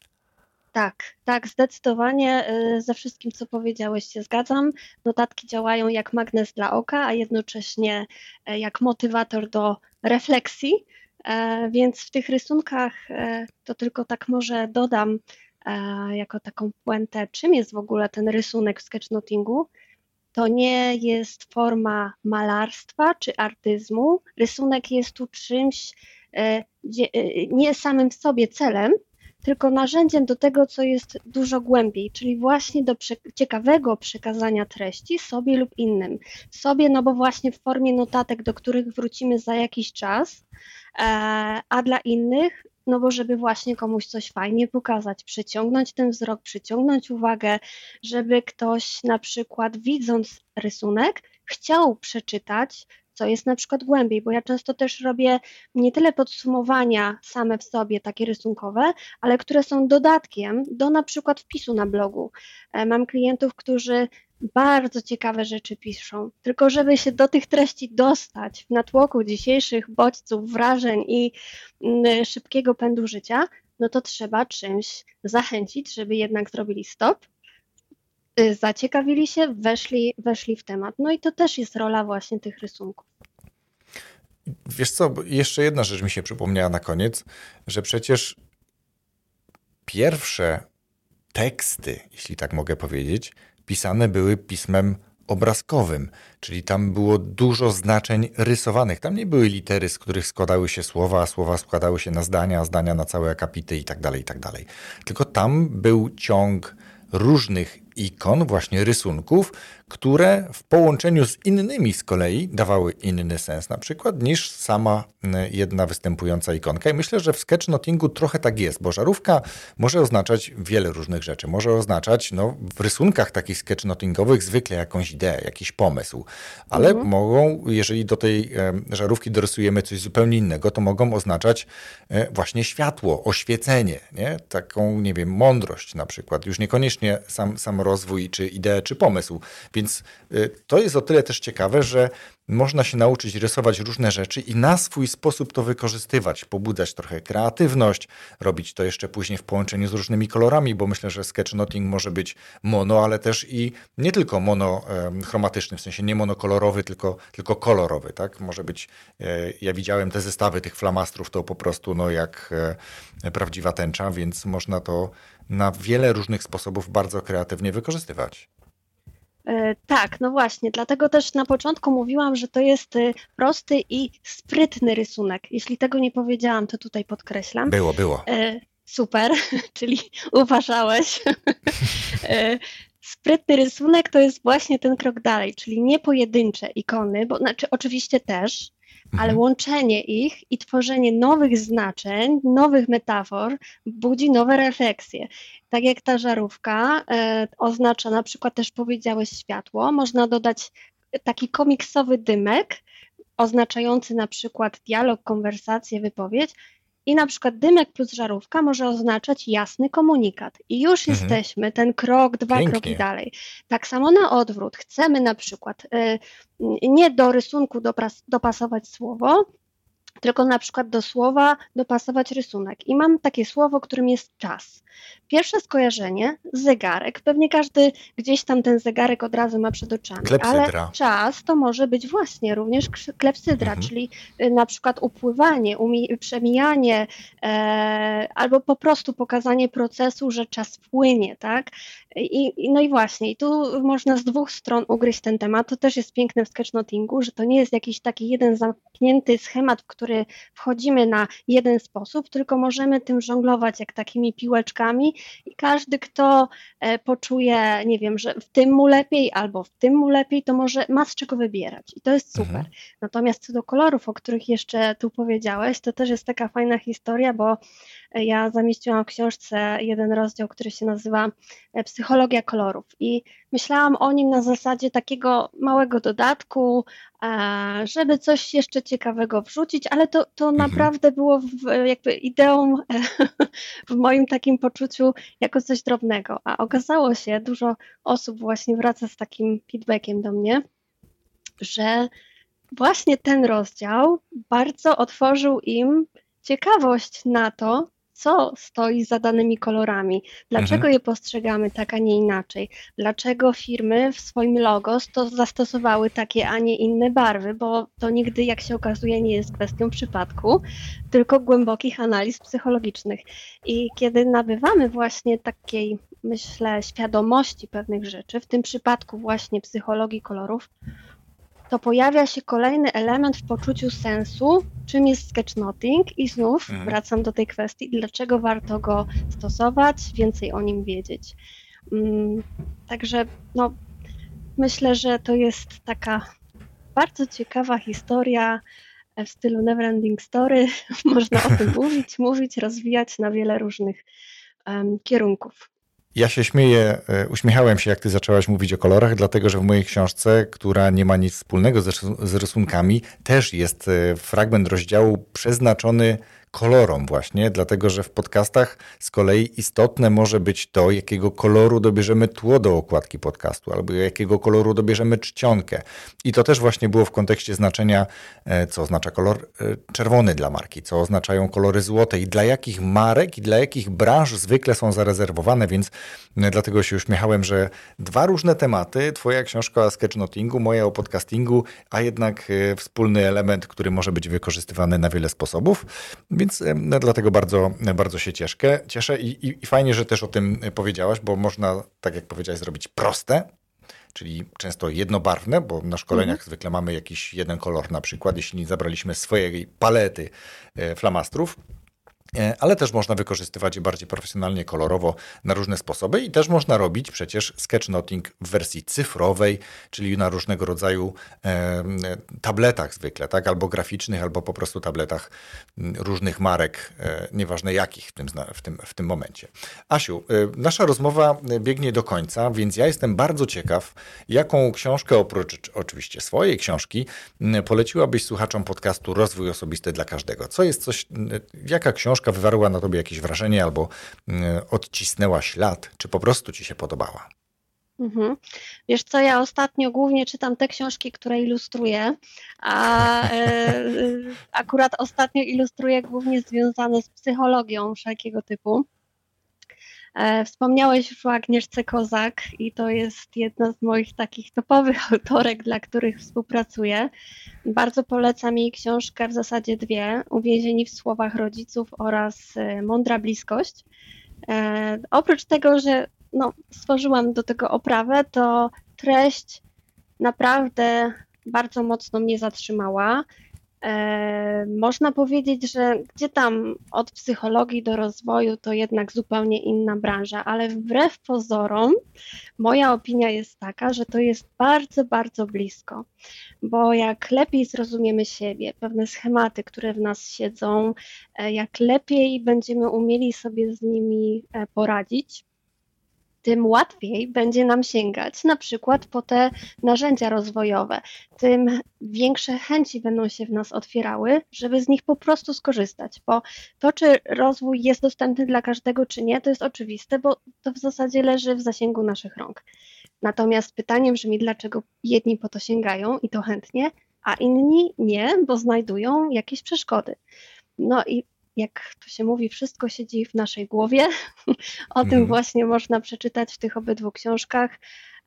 Tak, tak, zdecydowanie y, ze wszystkim, co powiedziałeś, się zgadzam. Notatki działają jak magnes dla oka, a jednocześnie e, jak motywator do refleksji. E, więc w tych rysunkach e, to tylko tak może dodam jako taką puentę, czym jest w ogóle ten rysunek w sketchnotingu. To nie jest forma malarstwa czy artyzmu. Rysunek jest tu czymś nie samym w sobie celem, tylko narzędziem do tego, co jest dużo głębiej, czyli właśnie do ciekawego przekazania treści sobie lub innym. Sobie, no bo właśnie w formie notatek, do których wrócimy za jakiś czas, e, a dla innych, no bo żeby właśnie komuś coś fajnie pokazać, przyciągnąć ten wzrok, przyciągnąć uwagę, żeby ktoś na przykład widząc rysunek chciał przeczytać co jest na przykład głębiej, bo ja często też robię nie tyle podsumowania same w sobie, takie rysunkowe, ale które są dodatkiem do na przykład wpisu na blogu. E, mam klientów, którzy bardzo ciekawe rzeczy piszą, tylko żeby się do tych treści dostać w natłoku dzisiejszych bodźców, wrażeń i mm, szybkiego pędu życia, no to trzeba czymś zachęcić, żeby jednak zrobili stop, y, zaciekawili się, weszli, weszli w temat. No i to też jest rola właśnie tych rysunków. Wiesz co, jeszcze jedna rzecz mi się przypomniała na koniec, że przecież pierwsze teksty, jeśli tak mogę powiedzieć, pisane były pismem obrazkowym, czyli tam było dużo znaczeń rysowanych. Tam nie były litery, z których składały się słowa, a słowa składały się na zdania, a zdania na całe akapity i tak dalej, i tak dalej. Tylko tam był ciąg różnych ikon, właśnie rysunków, które w połączeniu z innymi z kolei dawały inny sens na przykład niż sama jedna występująca ikonka. I myślę, że w sketchnotingu trochę tak jest, bo żarówka może oznaczać wiele różnych rzeczy. Może oznaczać no, w rysunkach takich sketchnotingowych zwykle jakąś ideę, jakiś pomysł, ale mhm. mogą, jeżeli do tej e, żarówki dorysujemy coś zupełnie innego, to mogą oznaczać e, właśnie światło, oświecenie, nie? taką, nie wiem, mądrość na przykład. Już niekoniecznie sam, sam rozwój, czy ideę, czy pomysł. Więc y, to jest o tyle też ciekawe, że można się nauczyć rysować różne rzeczy i na swój sposób to wykorzystywać, pobudzać trochę kreatywność, robić to jeszcze później w połączeniu z różnymi kolorami, bo myślę, że sketchnoting może być mono, ale też i nie tylko monochromatyczny, w sensie nie monokolorowy, tylko, tylko kolorowy, tak? Może być, e, ja widziałem te zestawy tych flamastrów, to po prostu no jak e, prawdziwa tęcza, więc można to na wiele różnych sposobów bardzo kreatywnie wykorzystywać. E, tak, no właśnie, dlatego też na początku mówiłam, że to jest y, prosty i sprytny rysunek. Jeśli tego nie powiedziałam, to tutaj podkreślam. Było, było. E, super, czyli uważałeś. E, sprytny rysunek to jest właśnie ten krok dalej, czyli nie pojedyncze ikony, bo znaczy oczywiście też, ale mhm. łączenie ich i tworzenie nowych znaczeń, nowych metafor budzi nowe refleksje. Tak jak ta żarówka e, oznacza na przykład też powiedziałeś światło, można dodać taki komiksowy dymek oznaczający na przykład dialog, konwersację, wypowiedź i na przykład dymek plus żarówka może oznaczać jasny komunikat. I już mhm. jesteśmy ten krok, dwa Pięknie. kroki dalej. Tak samo na odwrót. Chcemy na przykład y, nie do rysunku dopasować słowo, tylko na przykład do słowa dopasować rysunek. I mam takie słowo, którym jest czas. Pierwsze skojarzenie, zegarek. Pewnie każdy gdzieś tam ten zegarek od razu ma przed oczami. Klepsydra. Ale czas to może być właśnie również klepsydra, mhm. czyli y, na przykład upływanie, przemijanie e, albo po prostu pokazanie procesu, że czas płynie, tak? I, no i właśnie, i tu można z dwóch stron ugryźć ten temat. To też jest piękne w sketchnotingu, że to nie jest jakiś taki jeden zamknięty schemat, w który wchodzimy na jeden sposób, tylko możemy tym żonglować jak takimi piłeczkami i każdy, kto e, poczuje, nie wiem, że w tym mu lepiej albo w tym mu lepiej, to może ma z czego wybierać i to jest super. Mhm. Natomiast co do kolorów, o których jeszcze tu powiedziałeś, to też jest taka fajna historia, bo ja zamieściłam w książce jeden rozdział, który się nazywa e, Psychologia kolorów i myślałam o nim na zasadzie takiego małego dodatku, żeby coś jeszcze ciekawego wrzucić, ale to, to mhm. naprawdę było w, jakby ideą w moim takim poczuciu jako coś drobnego, a okazało się, dużo osób właśnie wraca z takim feedbackiem do mnie, że właśnie ten rozdział bardzo otworzył im ciekawość na to, co stoi za danymi kolorami, dlaczego mhm. je postrzegamy tak, a nie inaczej, dlaczego firmy w swoim logo to zastosowały takie, a nie inne barwy, bo to nigdy, jak się okazuje, nie jest kwestią przypadku, tylko głębokich analiz psychologicznych. I kiedy nabywamy właśnie takiej, myślę, świadomości pewnych rzeczy, w tym przypadku właśnie psychologii kolorów, to pojawia się kolejny element w poczuciu sensu, czym jest sketchnoting i znów mhm. wracam do tej kwestii, dlaczego warto go stosować, więcej o nim wiedzieć. Mm, także no, myślę, że to jest taka bardzo ciekawa historia w stylu Neverending Story. Można o tym mówić, mówić, rozwijać na wiele różnych um, kierunków. Ja się śmieję, e, uśmiechałem się, jak ty zaczęłaś mówić o kolorach, dlatego że w mojej książce, która nie ma nic wspólnego z rysunkami, też jest e, fragment rozdziału przeznaczony kolorom właśnie, dlatego że w podcastach z kolei istotne może być to, jakiego koloru dobierzemy tło do okładki podcastu, albo jakiego koloru dobierzemy czcionkę. I to też właśnie było w kontekście znaczenia, e, co oznacza kolor czerwony dla marki, co oznaczają kolory złote i dla jakich marek i dla jakich branż zwykle są zarezerwowane, więc dlatego się uśmiechałem, że dwa różne tematy, twoja książka o sketchnotingu, moja o podcastingu, a jednak wspólny element, który może być wykorzystywany na wiele sposobów. Więc no, dlatego bardzo, bardzo się cieszę. cieszę i, i, i fajnie, że też o tym powiedziałaś, bo można, tak jak powiedziałaś, zrobić proste, czyli często jednobarwne, bo na szkoleniach mhm. zwykle mamy jakiś jeden kolor na przykład, jeśli nie zabraliśmy swojej palety e, flamastrów, E, ale też można wykorzystywać je bardziej profesjonalnie, kolorowo na różne sposoby i też można robić przecież sketchnoting w wersji cyfrowej, czyli na różnego rodzaju e, tabletach zwykle, tak? albo graficznych, albo po prostu tabletach różnych marek, e, nieważne jakich w tym, w, tym, w tym momencie. Asiu, nasza rozmowa biegnie do końca, więc ja jestem bardzo ciekaw, jaką książkę oprócz oczywiście swojej książki poleciłabyś słuchaczom podcastu Rozwój Osobisty dla Każdego. Co jest coś, jaka książka książka wywarła na tobie jakieś wrażenie albo mm, odcisnęła ślad, czy po prostu ci się podobała? Mhm. Wiesz co, ja ostatnio głównie czytam te książki, które ilustruję, a e, akurat ostatnio ilustruję głównie związane z psychologią wszelkiego typu. E, wspomniałeś o Agnieszce Kozak i to jest jedna z moich takich topowych autorek, dla których współpracuję. Bardzo polecam jej książkę, w zasadzie dwie, Uwięzieni w słowach rodziców oraz e, Mądra bliskość. E, oprócz tego, że no, stworzyłam do tego oprawę, to treść naprawdę bardzo mocno mnie zatrzymała. E, można powiedzieć, że gdzie tam od psychologii do rozwoju to jednak zupełnie inna branża, ale wbrew pozorom moja opinia jest taka, że to jest bardzo, bardzo blisko, bo jak lepiej zrozumiemy siebie, pewne schematy, które w nas siedzą, e, jak lepiej będziemy umieli sobie z nimi e, poradzić, tym łatwiej będzie nam sięgać na przykład po te narzędzia rozwojowe, tym większe chęci będą się w nas otwierały, żeby z nich po prostu skorzystać, bo to, czy rozwój jest dostępny dla każdego, czy nie, to jest oczywiste, bo to w zasadzie leży w zasięgu naszych rąk. Natomiast pytaniem brzmi, dlaczego jedni po to sięgają i to chętnie, a inni nie, bo znajdują jakieś przeszkody. No i jak to się mówi, wszystko siedzi w naszej głowie. o tym mhm. właśnie można przeczytać w tych obydwu książkach.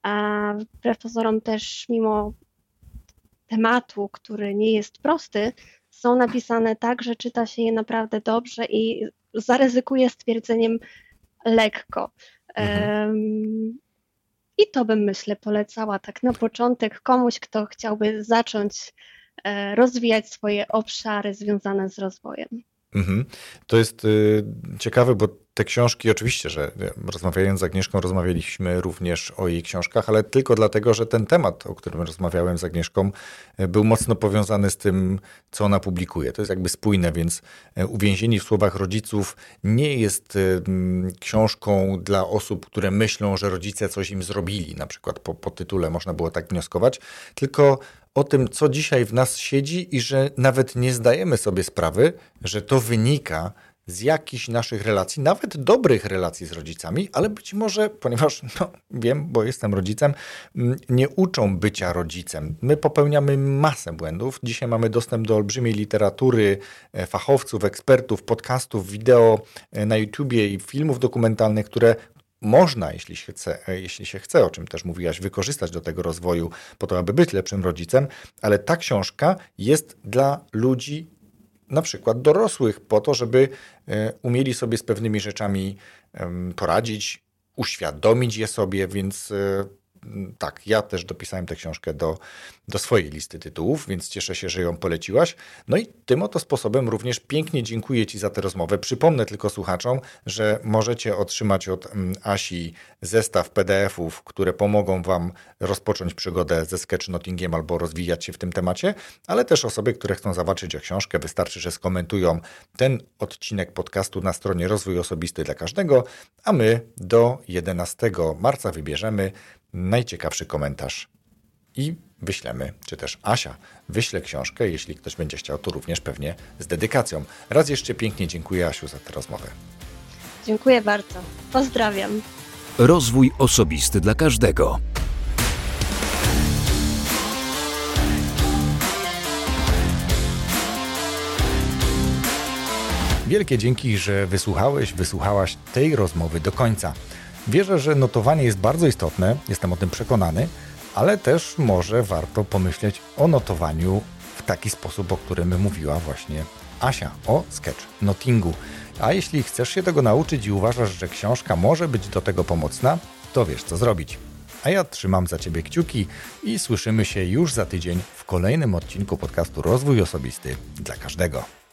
A wbrew pozorom też, mimo tematu, który nie jest prosty, są napisane tak, że czyta się je naprawdę dobrze i zaryzykuję stwierdzeniem lekko. Um, I to bym, myślę, polecała tak na początek komuś, kto chciałby zacząć e, rozwijać swoje obszary związane z rozwojem. Mhm. To jest y, ciekawe, bo te książki, oczywiście, że rozmawiając z Agnieszką, rozmawialiśmy również o jej książkach, ale tylko dlatego, że ten temat, o którym rozmawiałem z Agnieszką, y, był mocno powiązany z tym, co ona publikuje. To jest jakby spójne, więc y, Uwięzieni w słowach rodziców nie jest y, książką dla osób, które myślą, że rodzice coś im zrobili, na przykład po, po tytule można było tak wnioskować, tylko o tym, co dzisiaj w nas siedzi i że nawet nie zdajemy sobie sprawy, że to wynika z jakichś naszych relacji, nawet dobrych relacji z rodzicami, ale być może, ponieważ no, wiem, bo jestem rodzicem, nie uczą bycia rodzicem. My popełniamy masę błędów. Dzisiaj mamy dostęp do olbrzymiej literatury, e, fachowców, ekspertów, podcastów, wideo e, na YouTubie i filmów dokumentalnych, które można, jeśli się, chce, e, jeśli się chce, o czym też mówiłaś, wykorzystać do tego rozwoju po to, aby być lepszym rodzicem, ale ta książka jest dla ludzi na przykład dorosłych po to, żeby e, umieli sobie z pewnymi rzeczami poradzić, uświadomić je sobie, więc e, tak, ja też dopisałem tę książkę do, do swojej listy tytułów, więc cieszę się, że ją poleciłaś. No i tym oto sposobem również pięknie dziękuję Ci za tę rozmowę. Przypomnę tylko słuchaczom, że możecie otrzymać od mm, Asi zestaw PDF-ów, które pomogą Wam rozpocząć przygodę ze sketchnotingiem albo rozwijać się w tym temacie, ale też osoby, które chcą zobaczyć o książkę, wystarczy, że skomentują ten odcinek podcastu na stronie Rozwój Osobisty dla Każdego, a my do 11 marca wybierzemy najciekawszy komentarz i wyślemy, czy też Asia wyśle książkę, jeśli ktoś będzie chciał, to również pewnie z dedykacją. Raz jeszcze pięknie dziękuję Asiu za tę rozmowę. Dziękuję bardzo. Pozdrawiam. Rozwój osobisty dla każdego. Wielkie dzięki, że wysłuchałeś, wysłuchałaś tej rozmowy do końca. Wierzę, że notowanie jest bardzo istotne, jestem o tym przekonany, ale też może warto pomyśleć o notowaniu w taki sposób, o którym mówiła właśnie Asia, o sketch notingu. A jeśli chcesz się tego nauczyć i uważasz, że książka może być do tego pomocna, to wiesz co zrobić. A ja trzymam za Ciebie kciuki i słyszymy się już za tydzień w kolejnym odcinku podcastu Rozwój Osobisty dla każdego.